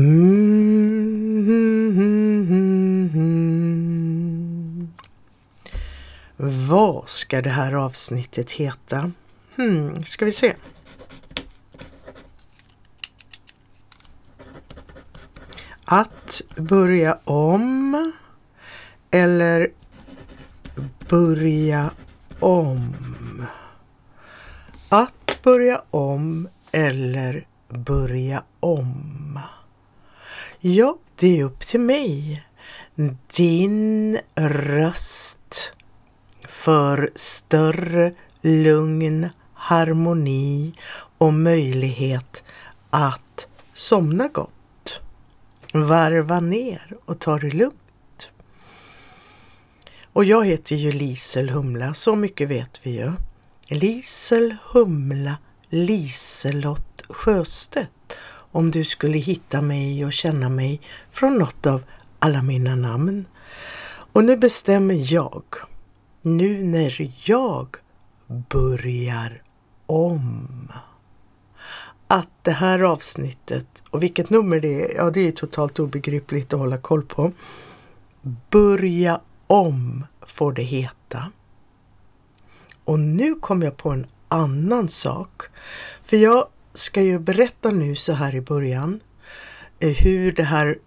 Mm. Vad ska det här avsnittet heta? Hmm, ska vi se. Att börja om eller börja om. Att börja om eller börja om. Ja, det är upp till mig. Din röst för större lugn, harmoni och möjlighet att somna gott. Varva ner och ta det lugnt. Och jag heter ju Lisel Humla, så mycket vet vi ju. Lisel Humla Liselott Sjöstedt om du skulle hitta mig och känna mig från något av alla mina namn. Och nu bestämmer jag, nu när jag börjar om, att det här avsnittet, och vilket nummer det är, ja det är totalt obegripligt att hålla koll på. Börja om får det heta. Och nu kom jag på en annan sak. För jag ska ju berätta nu så här i början eh, hur det här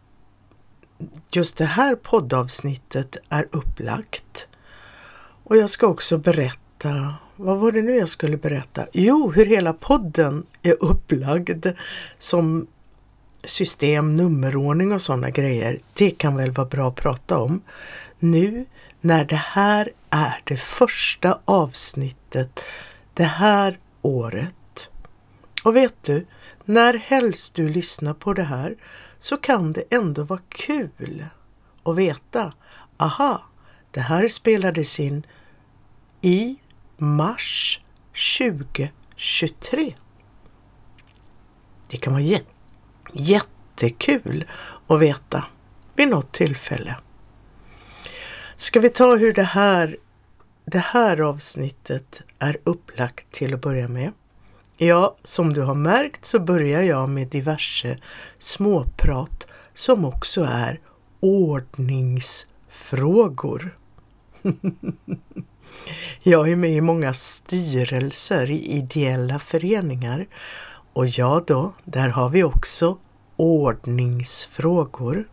just det här poddavsnittet är upplagt. Och jag ska också berätta, vad var det nu jag skulle berätta? Jo, hur hela podden är upplagd som system, nummerordning och sådana grejer. Det kan väl vara bra att prata om. Nu när det här är det första avsnittet det här året. Och vet du, när helst du lyssnar på det här så kan det ändå vara kul att veta, aha, det här spelades in i mars 2023. Det kan vara jät jättekul att veta vid något tillfälle. Ska vi ta hur det här, det här avsnittet är upplagt till att börja med? Ja, som du har märkt så börjar jag med diverse småprat som också är ordningsfrågor. jag är med i många styrelser i ideella föreningar och ja då, där har vi också ordningsfrågor.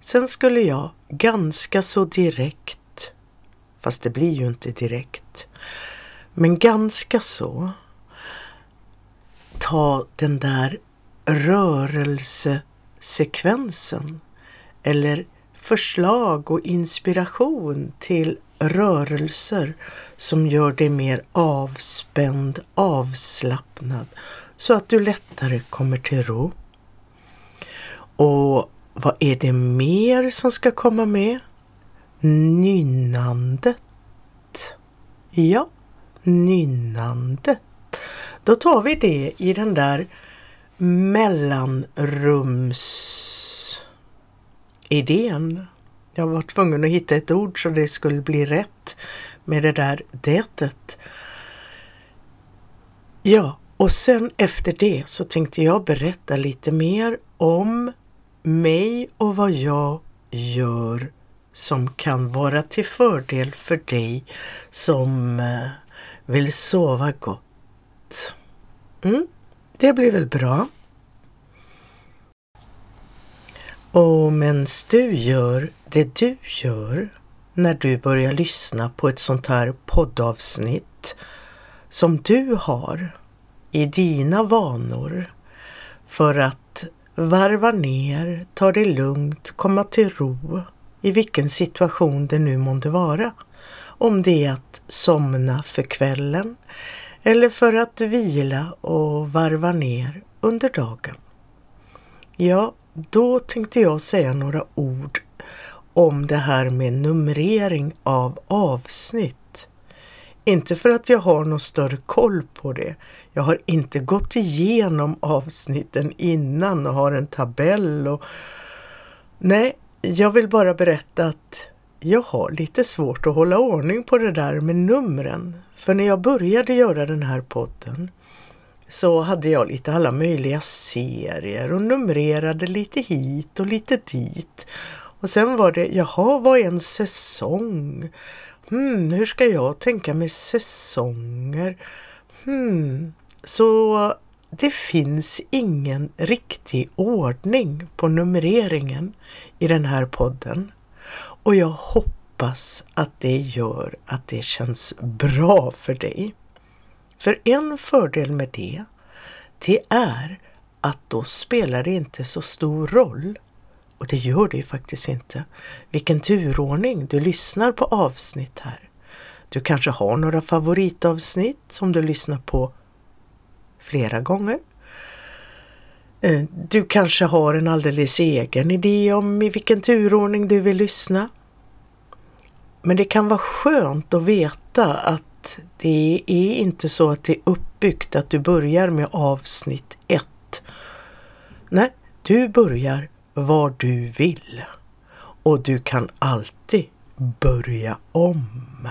Sen skulle jag ganska så direkt, fast det blir ju inte direkt, men ganska så ta den där rörelsesekvensen eller förslag och inspiration till rörelser som gör dig mer avspänd, avslappnad så att du lättare kommer till ro. Och vad är det mer som ska komma med? Nynnandet. Ja, nynnandet. Då tar vi det i den där mellanrumsidén. Jag var tvungen att hitta ett ord så det skulle bli rätt med det där detet. Ja, och sen efter det så tänkte jag berätta lite mer om mig och vad jag gör som kan vara till fördel för dig som eh, vill sova gott Mm, det blir väl bra. Och medan du gör det du gör när du börjar lyssna på ett sånt här poddavsnitt som du har i dina vanor för att varva ner, ta det lugnt, komma till ro i vilken situation det nu månde vara. Om det är att somna för kvällen eller för att vila och varva ner under dagen. Ja, då tänkte jag säga några ord om det här med numrering av avsnitt. Inte för att jag har någon större koll på det. Jag har inte gått igenom avsnitten innan och har en tabell och Nej, jag vill bara berätta att jag har lite svårt att hålla ordning på det där med numren. För när jag började göra den här podden så hade jag lite alla möjliga serier och numrerade lite hit och lite dit. Och sen var det, jaha, vad är en säsong? Hmm, hur ska jag tänka med säsonger? Hmm, så det finns ingen riktig ordning på numreringen i den här podden. Och jag hoppas att det gör att det känns bra för dig. För en fördel med det, det är att då spelar det inte så stor roll och det gör det ju faktiskt inte. Vilken turordning du lyssnar på avsnitt här. Du kanske har några favoritavsnitt som du lyssnar på flera gånger. Eh, du kanske har en alldeles egen idé om i vilken turordning du vill lyssna. Men det kan vara skönt att veta att det är inte så att det är uppbyggt att du börjar med avsnitt 1. Nej, du börjar var du vill och du kan alltid börja om.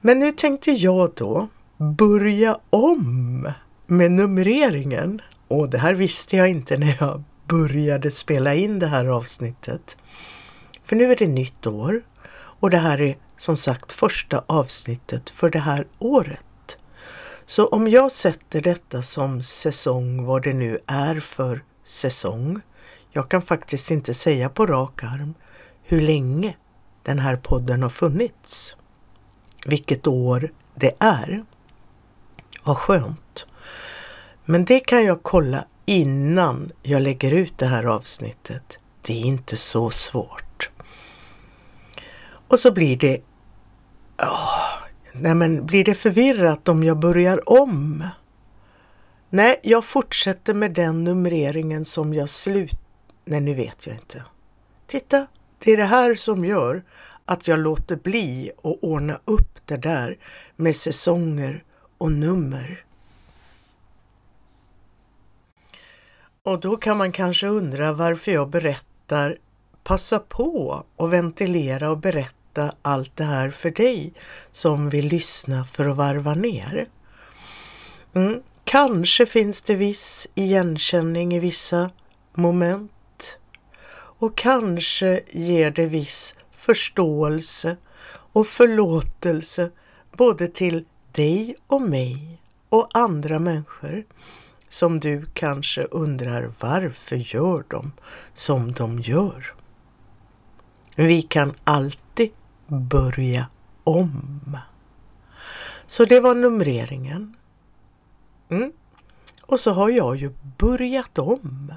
Men nu tänkte jag då börja om med numreringen. Och det här visste jag inte när jag började spela in det här avsnittet. För nu är det nytt år och det här är som sagt första avsnittet för det här året. Så om jag sätter detta som säsong, vad det nu är för säsong. Jag kan faktiskt inte säga på rak arm hur länge den här podden har funnits. Vilket år det är. Vad skönt. Men det kan jag kolla innan jag lägger ut det här avsnittet. Det är inte så svårt. Och så blir det... Oh, nej men blir det förvirrat om jag börjar om? Nej, jag fortsätter med den numreringen som jag slut... Nej, nu vet jag inte. Titta, det är det här som gör att jag låter bli att ordna upp det där med säsonger och nummer. Och då kan man kanske undra varför jag berättar, passa på och ventilera och berätta allt det här för dig som vill lyssna för att varva ner. Mm, kanske finns det viss igenkänning i vissa moment och kanske ger det viss förståelse och förlåtelse både till dig och mig och andra människor som du kanske undrar varför gör de som de gör. Vi kan alltid börja om. Så det var numreringen. Mm. Och så har jag ju börjat om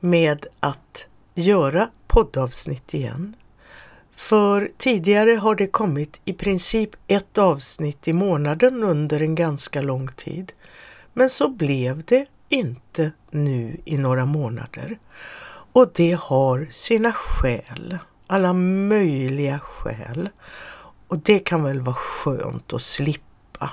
med att göra poddavsnitt igen. För tidigare har det kommit i princip ett avsnitt i månaden under en ganska lång tid. Men så blev det inte nu i några månader. Och det har sina skäl, alla möjliga skäl. Och det kan väl vara skönt att slippa.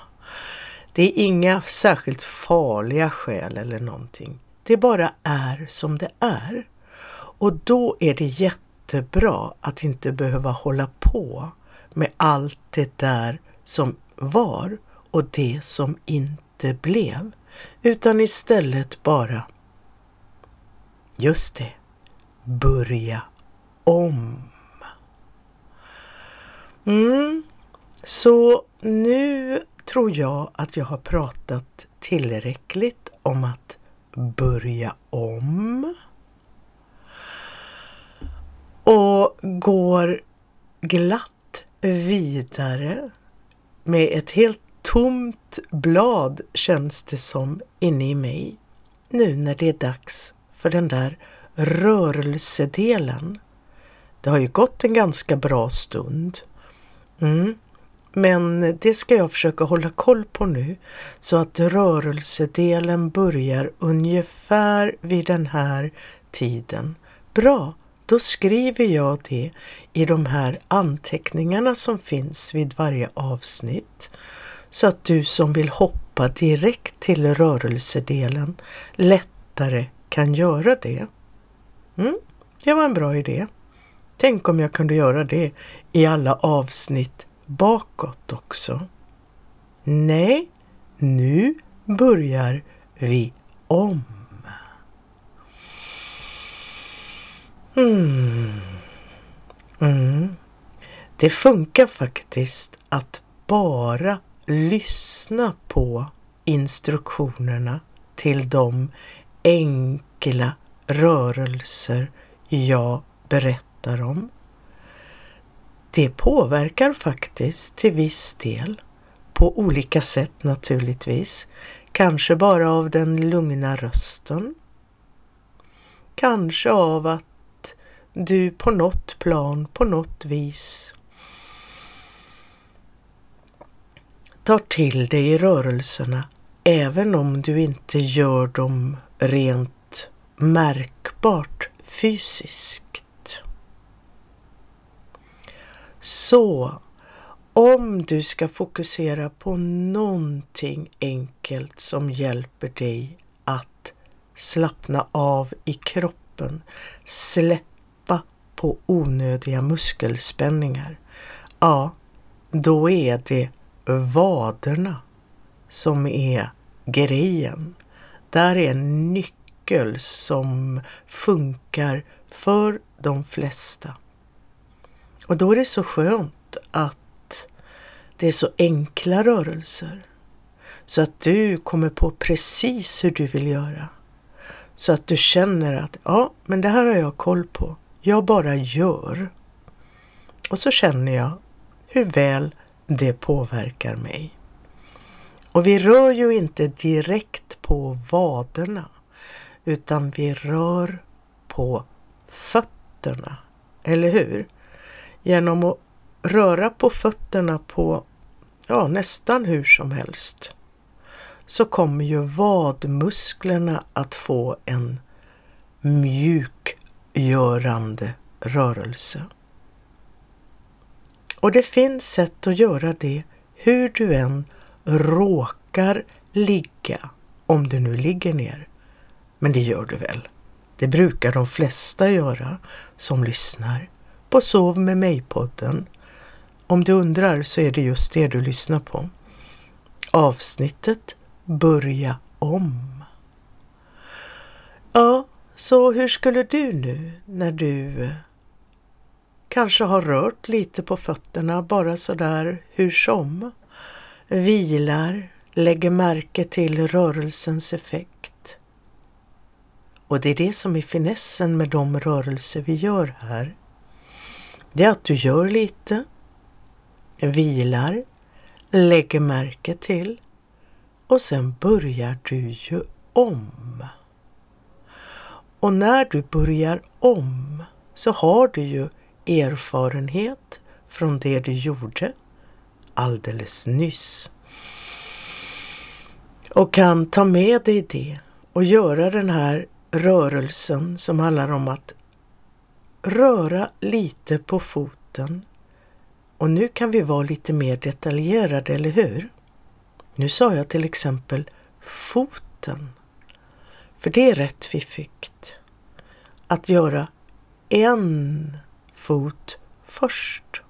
Det är inga särskilt farliga skäl eller någonting. Det bara är som det är. Och då är det jättebra att inte behöva hålla på med allt det där som var och det som inte blev. Utan istället bara, just det, börja om. Mm, så nu tror jag att jag har pratat tillräckligt om att börja om och går glatt vidare med ett helt tomt blad känns det som inne i mig. Nu när det är dags för den där rörelsedelen. Det har ju gått en ganska bra stund. Mm. Men det ska jag försöka hålla koll på nu så att rörelsedelen börjar ungefär vid den här tiden. Bra, då skriver jag det i de här anteckningarna som finns vid varje avsnitt så att du som vill hoppa direkt till rörelsedelen lättare kan göra det. Mm, det var en bra idé. Tänk om jag kunde göra det i alla avsnitt bakåt också. Nej, nu börjar vi om. Mm. Mm. Det funkar faktiskt att bara lyssna på instruktionerna till de enkla rörelser jag berättar om. Det påverkar faktiskt till viss del, på olika sätt naturligtvis. Kanske bara av den lugna rösten. Kanske av att du på något plan, på något vis tar till dig i rörelserna även om du inte gör dem rent märkbart fysiskt. Så om du ska fokusera på någonting enkelt som hjälper dig att slappna av i kroppen, släppa på onödiga muskelspänningar, ja, då är det vaderna som är grejen. Där är en nyckel som funkar för de flesta. Och då är det så skönt att det är så enkla rörelser. Så att du kommer på precis hur du vill göra. Så att du känner att ja, men det här har jag koll på. Jag bara gör. Och så känner jag hur väl det påverkar mig. Och vi rör ju inte direkt på vaderna utan vi rör på fötterna, eller hur? Genom att röra på fötterna på ja, nästan hur som helst så kommer ju vadmusklerna att få en mjukgörande rörelse. Och det finns sätt att göra det hur du än råkar ligga, om du nu ligger ner. Men det gör du väl? Det brukar de flesta göra som lyssnar på Sov med mig-podden. Om du undrar så är det just det du lyssnar på. Avsnittet Börja om. Ja, så hur skulle du nu när du eh, kanske har rört lite på fötterna bara sådär hur som? vilar, lägger märke till rörelsens effekt. Och det är det som är finessen med de rörelser vi gör här. Det är att du gör lite, vilar, lägger märke till och sen börjar du ju om. Och när du börjar om så har du ju erfarenhet från det du gjorde alldeles nyss. Och kan ta med dig det och göra den här rörelsen som handlar om att röra lite på foten. Och nu kan vi vara lite mer detaljerade, eller hur? Nu sa jag till exempel foten. För det är rätt fiffigt. Att göra en fot först.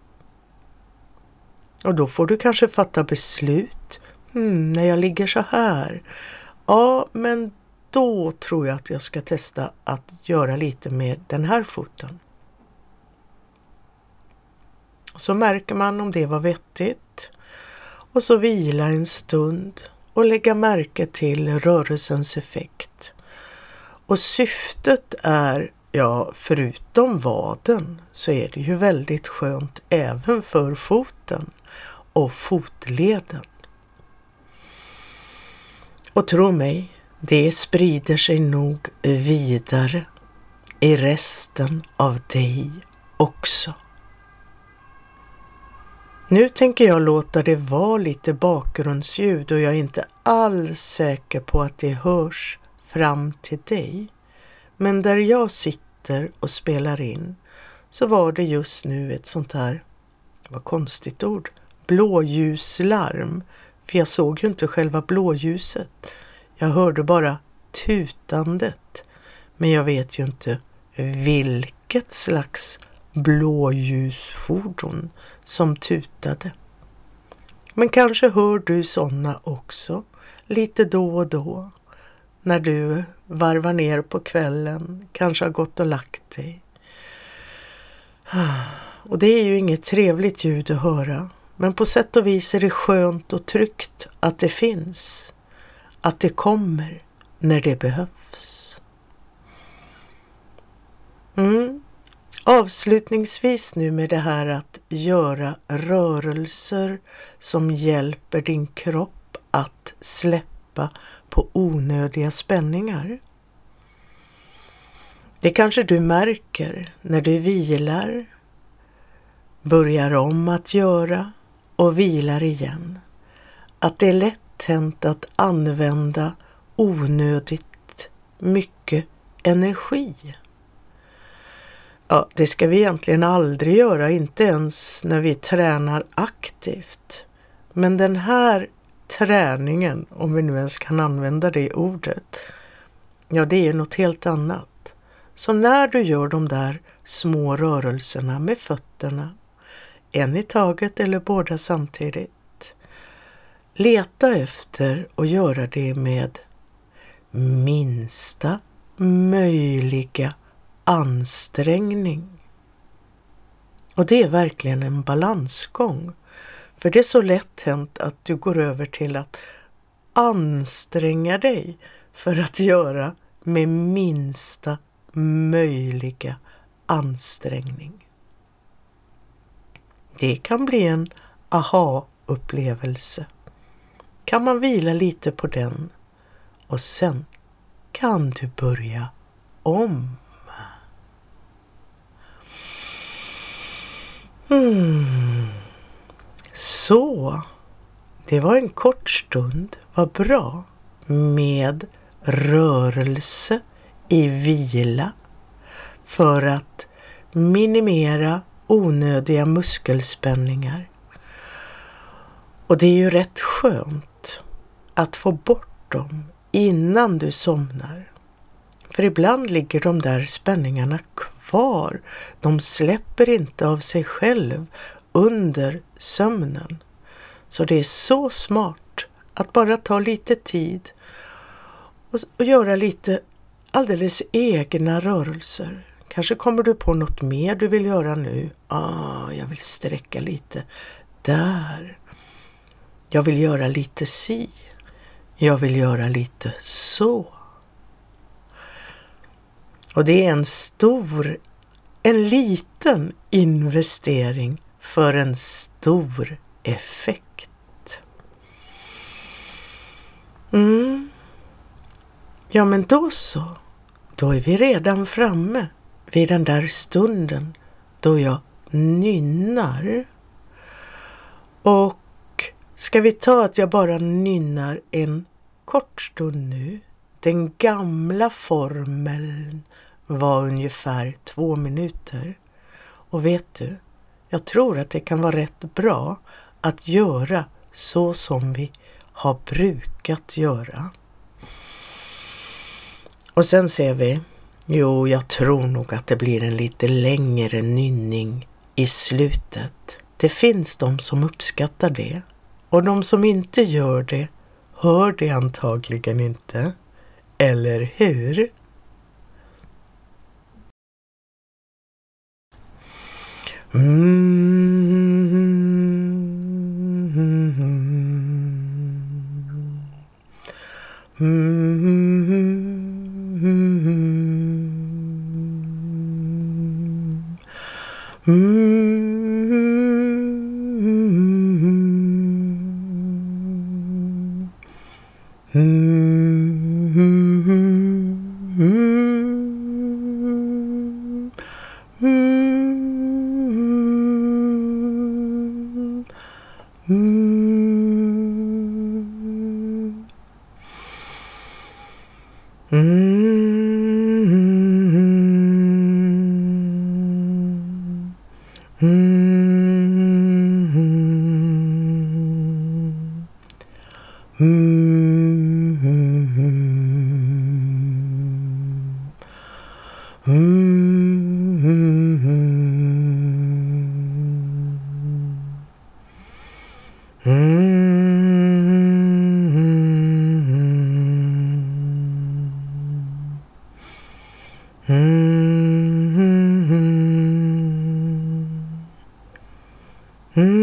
Och då får du kanske fatta beslut. Mm, när jag ligger så här. Ja, men då tror jag att jag ska testa att göra lite med den här foten. Så märker man om det var vettigt. Och så vila en stund och lägga märke till rörelsens effekt. Och syftet är, ja, förutom vaden så är det ju väldigt skönt även för foten och fotleden. Och tro mig, det sprider sig nog vidare i resten av dig också. Nu tänker jag låta det vara lite bakgrundsljud och jag är inte alls säker på att det hörs fram till dig. Men där jag sitter och spelar in så var det just nu ett sånt här, vad konstigt ord, blåljuslarm. För jag såg ju inte själva blåljuset. Jag hörde bara tutandet. Men jag vet ju inte vilket slags blåljusfordon som tutade. Men kanske hör du sådana också lite då och då när du varvar ner på kvällen, kanske har gått och lagt dig. Och det är ju inget trevligt ljud att höra, men på sätt och vis är det skönt och tryggt att det finns, att det kommer när det behövs. Mm. Avslutningsvis nu med det här att göra rörelser som hjälper din kropp att släppa på onödiga spänningar. Det kanske du märker när du vilar, börjar om att göra och vilar igen. Att det är lätt hänt att använda onödigt mycket energi. Ja, det ska vi egentligen aldrig göra, inte ens när vi tränar aktivt. Men den här träningen, om vi nu ens kan använda det ordet, ja det är något helt annat. Så när du gör de där små rörelserna med fötterna, en i taget eller båda samtidigt, leta efter och göra det med minsta möjliga ansträngning. Och det är verkligen en balansgång. För det är så lätt hänt att du går över till att anstränga dig för att göra med minsta möjliga ansträngning. Det kan bli en aha-upplevelse. Kan man vila lite på den och sen kan du börja om. Mm. Så, det var en kort stund, vad bra, med rörelse i vila för att minimera onödiga muskelspänningar. Och det är ju rätt skönt att få bort dem innan du somnar. För ibland ligger de där spänningarna kvar. De släpper inte av sig själv under sömnen. Så det är så smart att bara ta lite tid och, göra lite alldeles egna rörelser. Kanske kommer du på något mer du vill göra nu. Ah, jag vill sträcka lite där. Jag vill göra lite si. Jag vill göra lite så. Och det är en stor, en liten investering för en stor effekt. Mm. Ja, men då så. Då är vi redan framme vid den där stunden då jag nynnar. Och ska vi ta att jag bara nynnar en kort stund nu? Den gamla formeln var ungefär två minuter. Och vet du, jag tror att det kan vara rätt bra att göra så som vi har brukat göra. Och sen ser vi, jo, jag tror nog att det blir en lite längre nynning i slutet. Det finns de som uppskattar det och de som inte gör det hör det antagligen inte. Eller hur? 嗯。Hmm.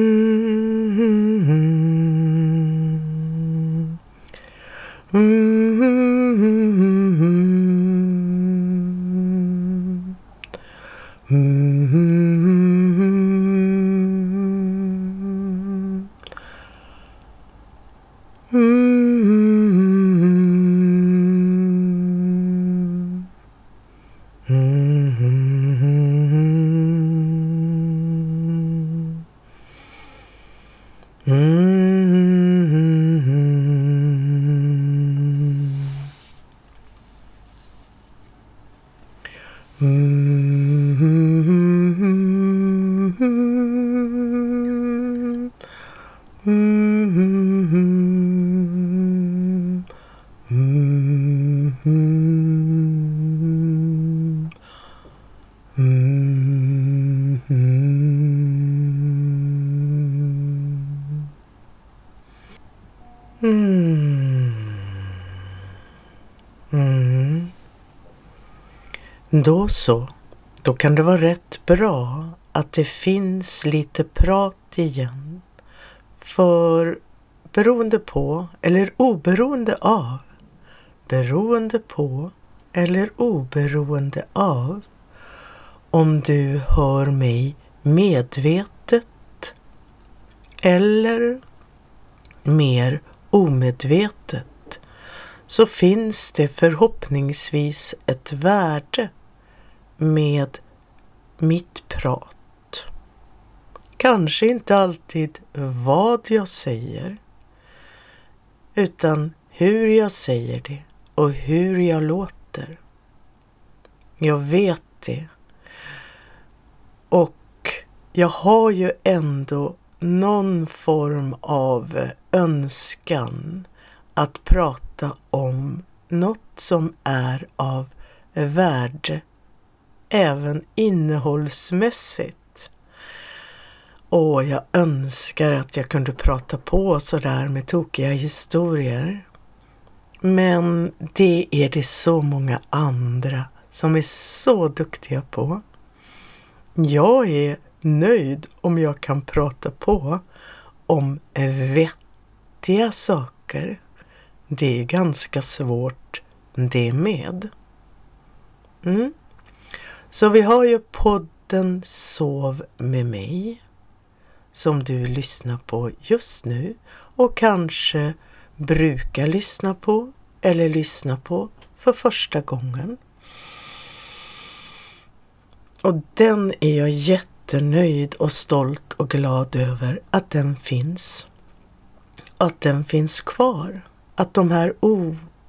Då så, då kan det vara rätt bra att det finns lite prat igen. För beroende på eller oberoende av, beroende på eller oberoende av. Om du hör mig medvetet eller mer omedvetet. Så finns det förhoppningsvis ett värde med mitt prat. Kanske inte alltid vad jag säger utan hur jag säger det och hur jag låter. Jag vet det. Och jag har ju ändå någon form av önskan att prata om något som är av värde även innehållsmässigt. Och jag önskar att jag kunde prata på sådär med tokiga historier. Men det är det så många andra som är så duktiga på. Jag är nöjd om jag kan prata på om vettiga saker. Det är ganska svårt det med. Mm. Så vi har ju podden Sov med mig som du lyssnar på just nu och kanske brukar lyssna på eller lyssna på för första gången. Och den är jag jättenöjd och stolt och glad över att den finns. Att den finns kvar. Att de här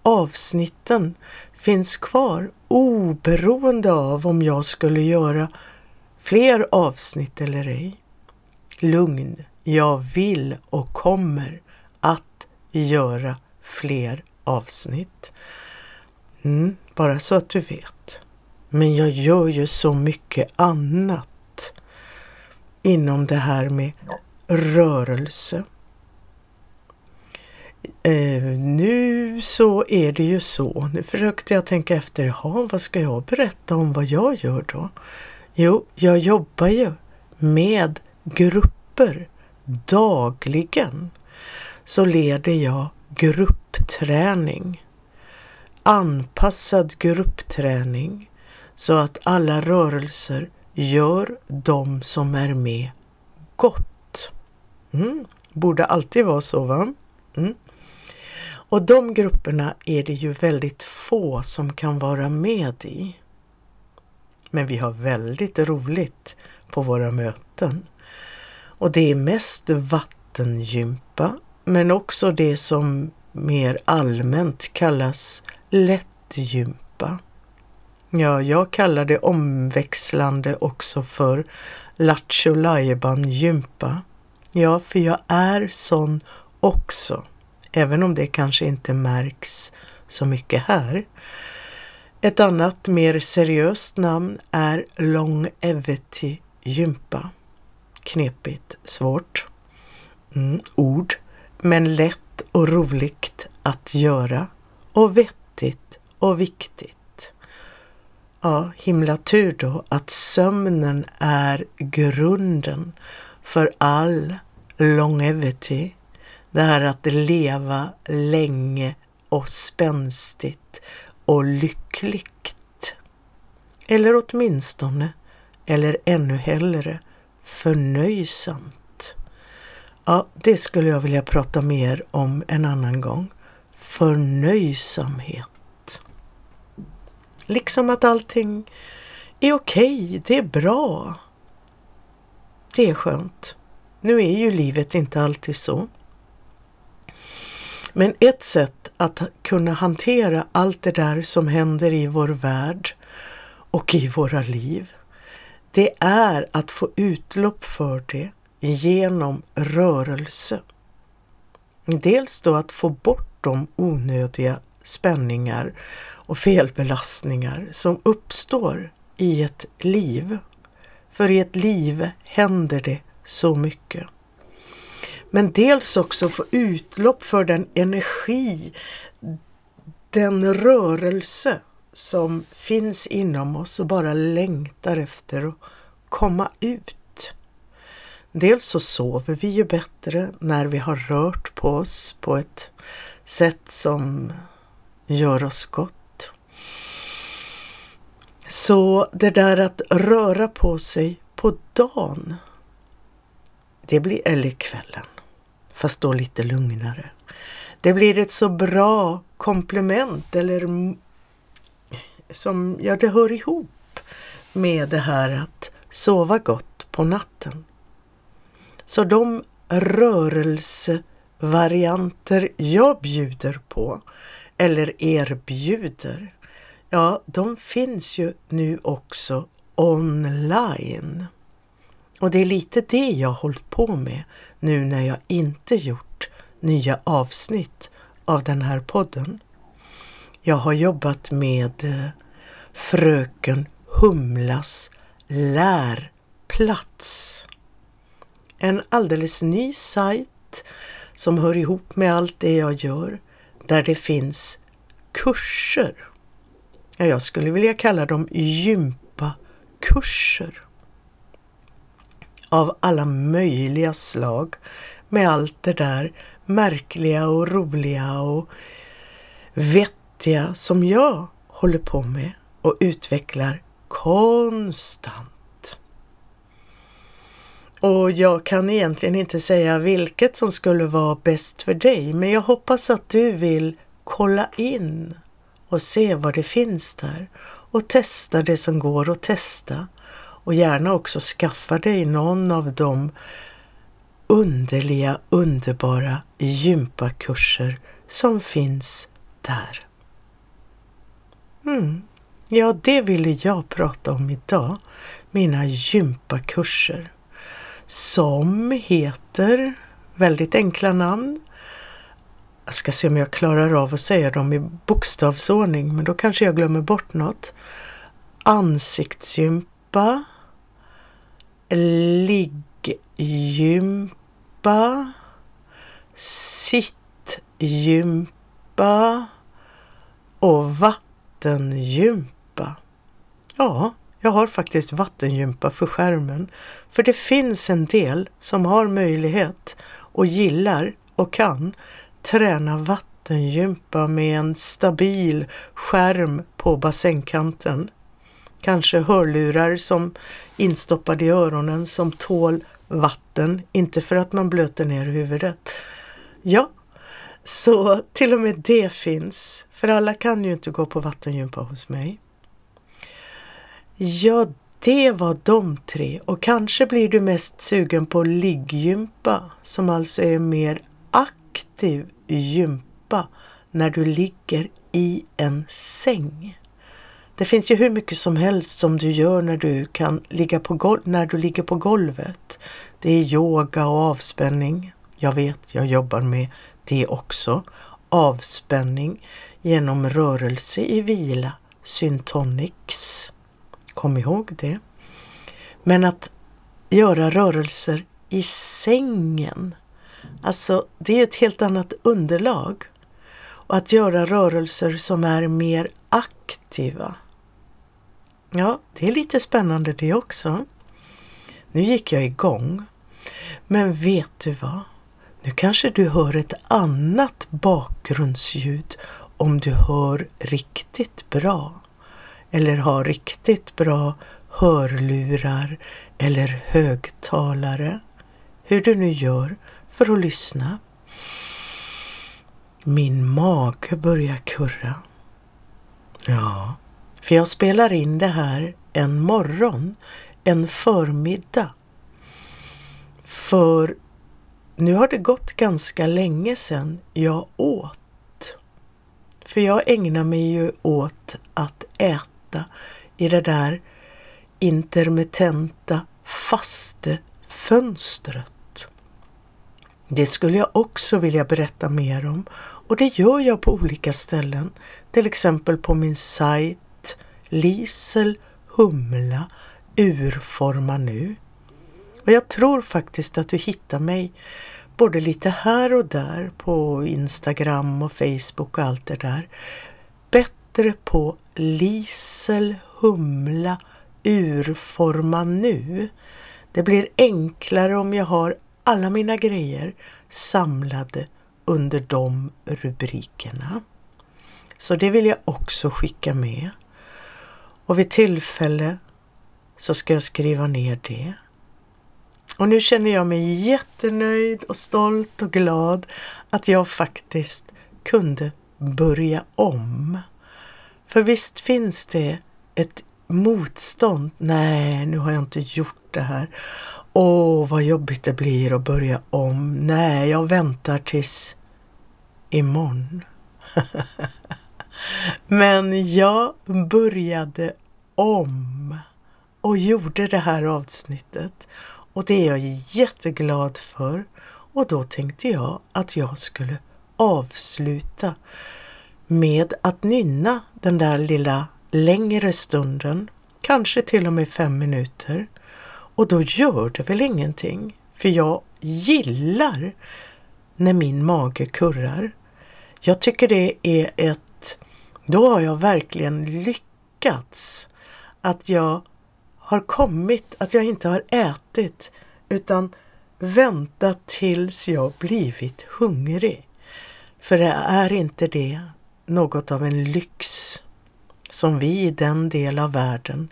avsnitten finns kvar oberoende av om jag skulle göra fler avsnitt eller ej. Lugn, jag vill och kommer att göra fler avsnitt. Mm, bara så att du vet. Men jag gör ju så mycket annat inom det här med rörelse. Eh, nu så är det ju så. Nu försökte jag tänka efter, jaha, vad ska jag berätta om vad jag gör då? Jo, jag jobbar ju med grupper dagligen. Så leder jag gruppträning. Anpassad gruppträning så att alla rörelser gör de som är med gott. Mm. Borde alltid vara så va? Mm. Och de grupperna är det ju väldigt få som kan vara med i. Men vi har väldigt roligt på våra möten. Och det är mest vattengympa men också det som mer allmänt kallas lättgympa. Ja, jag kallar det omväxlande också för Lattjo gympa Ja, för jag är sån också även om det kanske inte märks så mycket här. Ett annat mer seriöst namn är Longevity Gympa. Knepigt, svårt mm, ord, men lätt och roligt att göra och vettigt och viktigt. Ja, himla tur då att sömnen är grunden för all longevity. Det här att leva länge och spänstigt och lyckligt. Eller åtminstone, eller ännu hellre, förnöjsamt. Ja, det skulle jag vilja prata mer om en annan gång. Förnöjsamhet. Liksom att allting är okej, okay, det är bra. Det är skönt. Nu är ju livet inte alltid så. Men ett sätt att kunna hantera allt det där som händer i vår värld och i våra liv, det är att få utlopp för det genom rörelse. Dels då att få bort de onödiga spänningar och felbelastningar som uppstår i ett liv. För i ett liv händer det så mycket. Men dels också få utlopp för den energi, den rörelse som finns inom oss och bara längtar efter att komma ut. Dels så sover vi ju bättre när vi har rört på oss på ett sätt som gör oss gott. Så det där att röra på sig på dagen, det blir, eller kvällen, fast då lite lugnare. Det blir ett så bra komplement eller som, ja det hör ihop med det här att sova gott på natten. Så de rörelsevarianter jag bjuder på eller erbjuder Ja, de finns ju nu också online. Och det är lite det jag har hållit på med nu när jag inte gjort nya avsnitt av den här podden. Jag har jobbat med eh, Fröken Humlas lärplats. En alldeles ny sajt som hör ihop med allt det jag gör där det finns kurser jag skulle vilja kalla dem gympakurser av alla möjliga slag med allt det där märkliga och roliga och vettiga som jag håller på med och utvecklar konstant. Och jag kan egentligen inte säga vilket som skulle vara bäst för dig, men jag hoppas att du vill kolla in och se vad det finns där och testa det som går att testa och gärna också skaffa dig någon av de underliga, underbara gympakurser som finns där. Mm. Ja, det ville jag prata om idag. Mina gympakurser som heter, väldigt enkla namn, jag ska se om jag klarar av att säga dem i bokstavsordning, men då kanske jag glömmer bort något. Ansiktsgympa, ligggympa, sittgympa och vattengympa. Ja, jag har faktiskt vattengympa för skärmen, för det finns en del som har möjlighet och gillar och kan träna vattengympa med en stabil skärm på bassängkanten. Kanske hörlurar som instoppade i öronen som tål vatten, inte för att man blöter ner huvudet. Ja, så till och med det finns, för alla kan ju inte gå på vattengympa hos mig. Ja, det var de tre och kanske blir du mest sugen på ligggympa som alltså är mer aktiv gympa när du ligger i en säng. Det finns ju hur mycket som helst som du gör när du, kan ligga på när du ligger på golvet. Det är yoga och avspänning. Jag vet, jag jobbar med det också. Avspänning genom rörelse i vila, syntonics. Kom ihåg det. Men att göra rörelser i sängen Alltså, det är ett helt annat underlag. Och att göra rörelser som är mer aktiva. Ja, det är lite spännande det också. Nu gick jag igång. Men vet du vad? Nu kanske du hör ett annat bakgrundsljud om du hör riktigt bra. Eller har riktigt bra hörlurar eller högtalare. Hur du nu gör för att lyssna. Min mage börjar kurra. Ja, för jag spelar in det här en morgon, en förmiddag. För nu har det gått ganska länge sedan jag åt. För jag ägnar mig ju åt att äta i det där intermittenta fastefönstret. Det skulle jag också vilja berätta mer om och det gör jag på olika ställen. Till exempel på min sajt Lisel Humla Urforma nu. Och jag tror faktiskt att du hittar mig både lite här och där på Instagram och Facebook och allt det där. Bättre på Lisel Humla Urforma nu. Det blir enklare om jag har alla mina grejer samlade under de rubrikerna. Så det vill jag också skicka med. Och vid tillfälle så ska jag skriva ner det. Och nu känner jag mig jättenöjd och stolt och glad att jag faktiskt kunde börja om. För visst finns det ett motstånd. Nej, nu har jag inte gjort det här. Åh, vad jobbigt det blir att börja om. Nej, jag väntar tills imorgon. Men jag började om och gjorde det här avsnittet och det är jag jätteglad för. Och då tänkte jag att jag skulle avsluta med att nynna den där lilla längre stunden, kanske till och med fem minuter. Och då gör det väl ingenting, för jag gillar när min mage kurrar. Jag tycker det är ett, då har jag verkligen lyckats. Att jag har kommit, att jag inte har ätit utan väntat tills jag blivit hungrig. För det är inte det något av en lyx som vi i den del av världen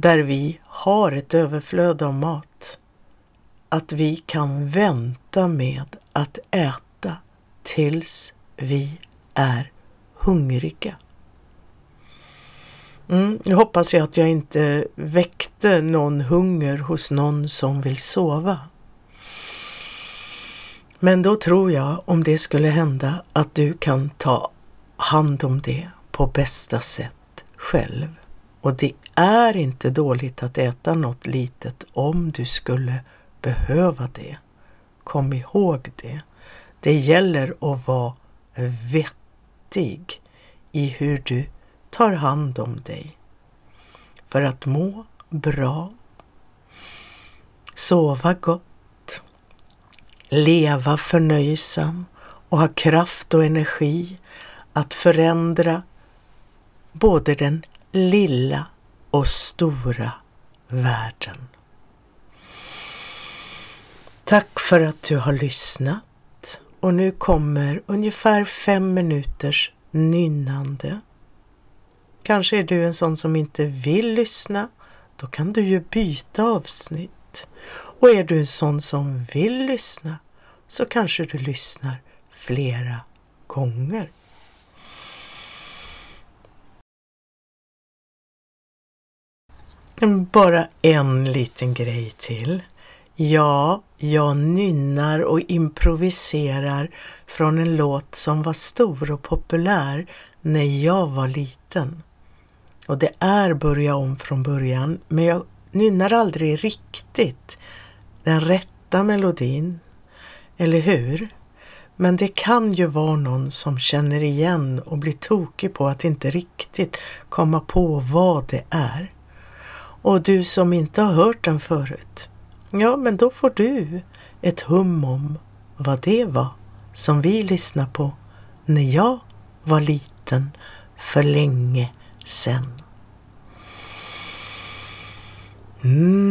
där vi har ett överflöd av mat, att vi kan vänta med att äta tills vi är hungriga. Mm, nu hoppas jag att jag inte väckte någon hunger hos någon som vill sova. Men då tror jag, om det skulle hända, att du kan ta hand om det på bästa sätt själv. Och det är inte dåligt att äta något litet om du skulle behöva det. Kom ihåg det. Det gäller att vara vettig i hur du tar hand om dig. För att må bra, sova gott, leva förnöjsam och ha kraft och energi att förändra både den lilla och stora världen. Tack för att du har lyssnat och nu kommer ungefär fem minuters nynnande. Kanske är du en sån som inte vill lyssna. Då kan du ju byta avsnitt. Och är du en sån som vill lyssna så kanske du lyssnar flera gånger. Mm, bara en liten grej till. Ja, jag nynnar och improviserar från en låt som var stor och populär när jag var liten. Och det är Börja om från början, men jag nynnar aldrig riktigt den rätta melodin. Eller hur? Men det kan ju vara någon som känner igen och blir tokig på att inte riktigt komma på vad det är. Och du som inte har hört den förut, ja men då får du ett hum om vad det var som vi lyssnade på när jag var liten för länge sen. Mm.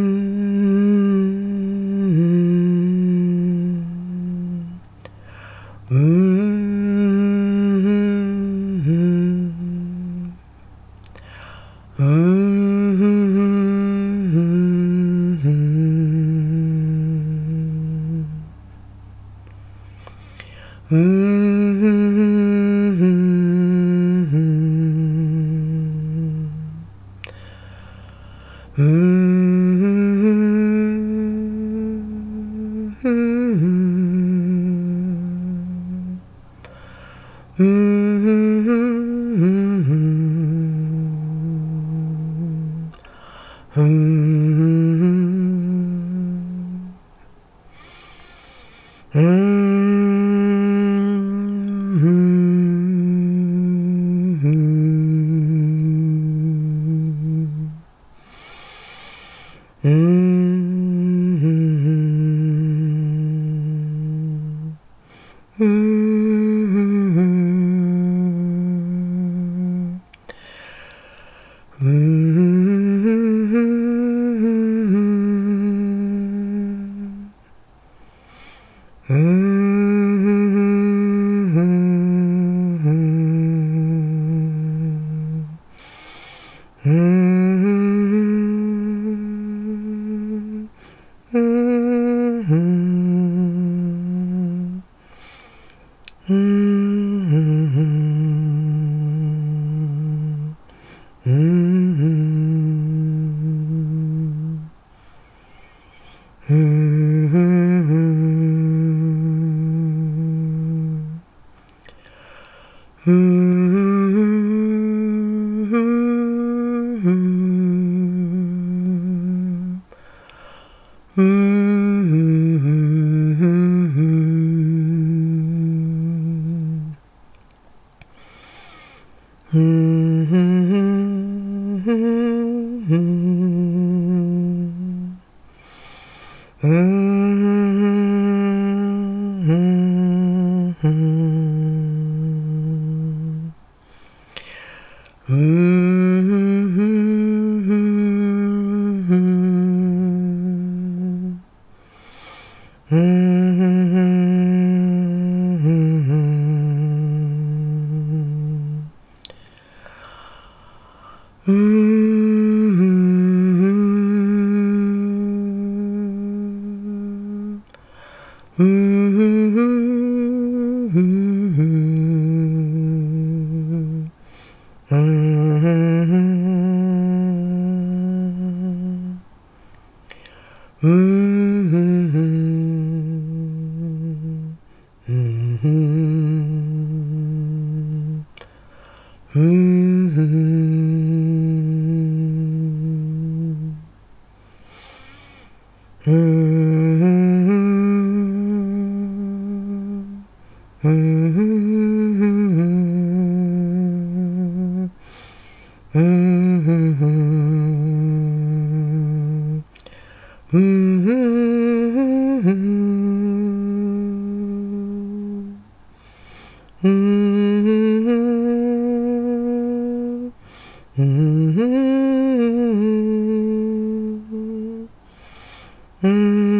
Sedan.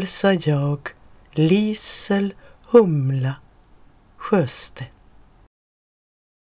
Hälsar jag Lisel Humla Sjöstedt.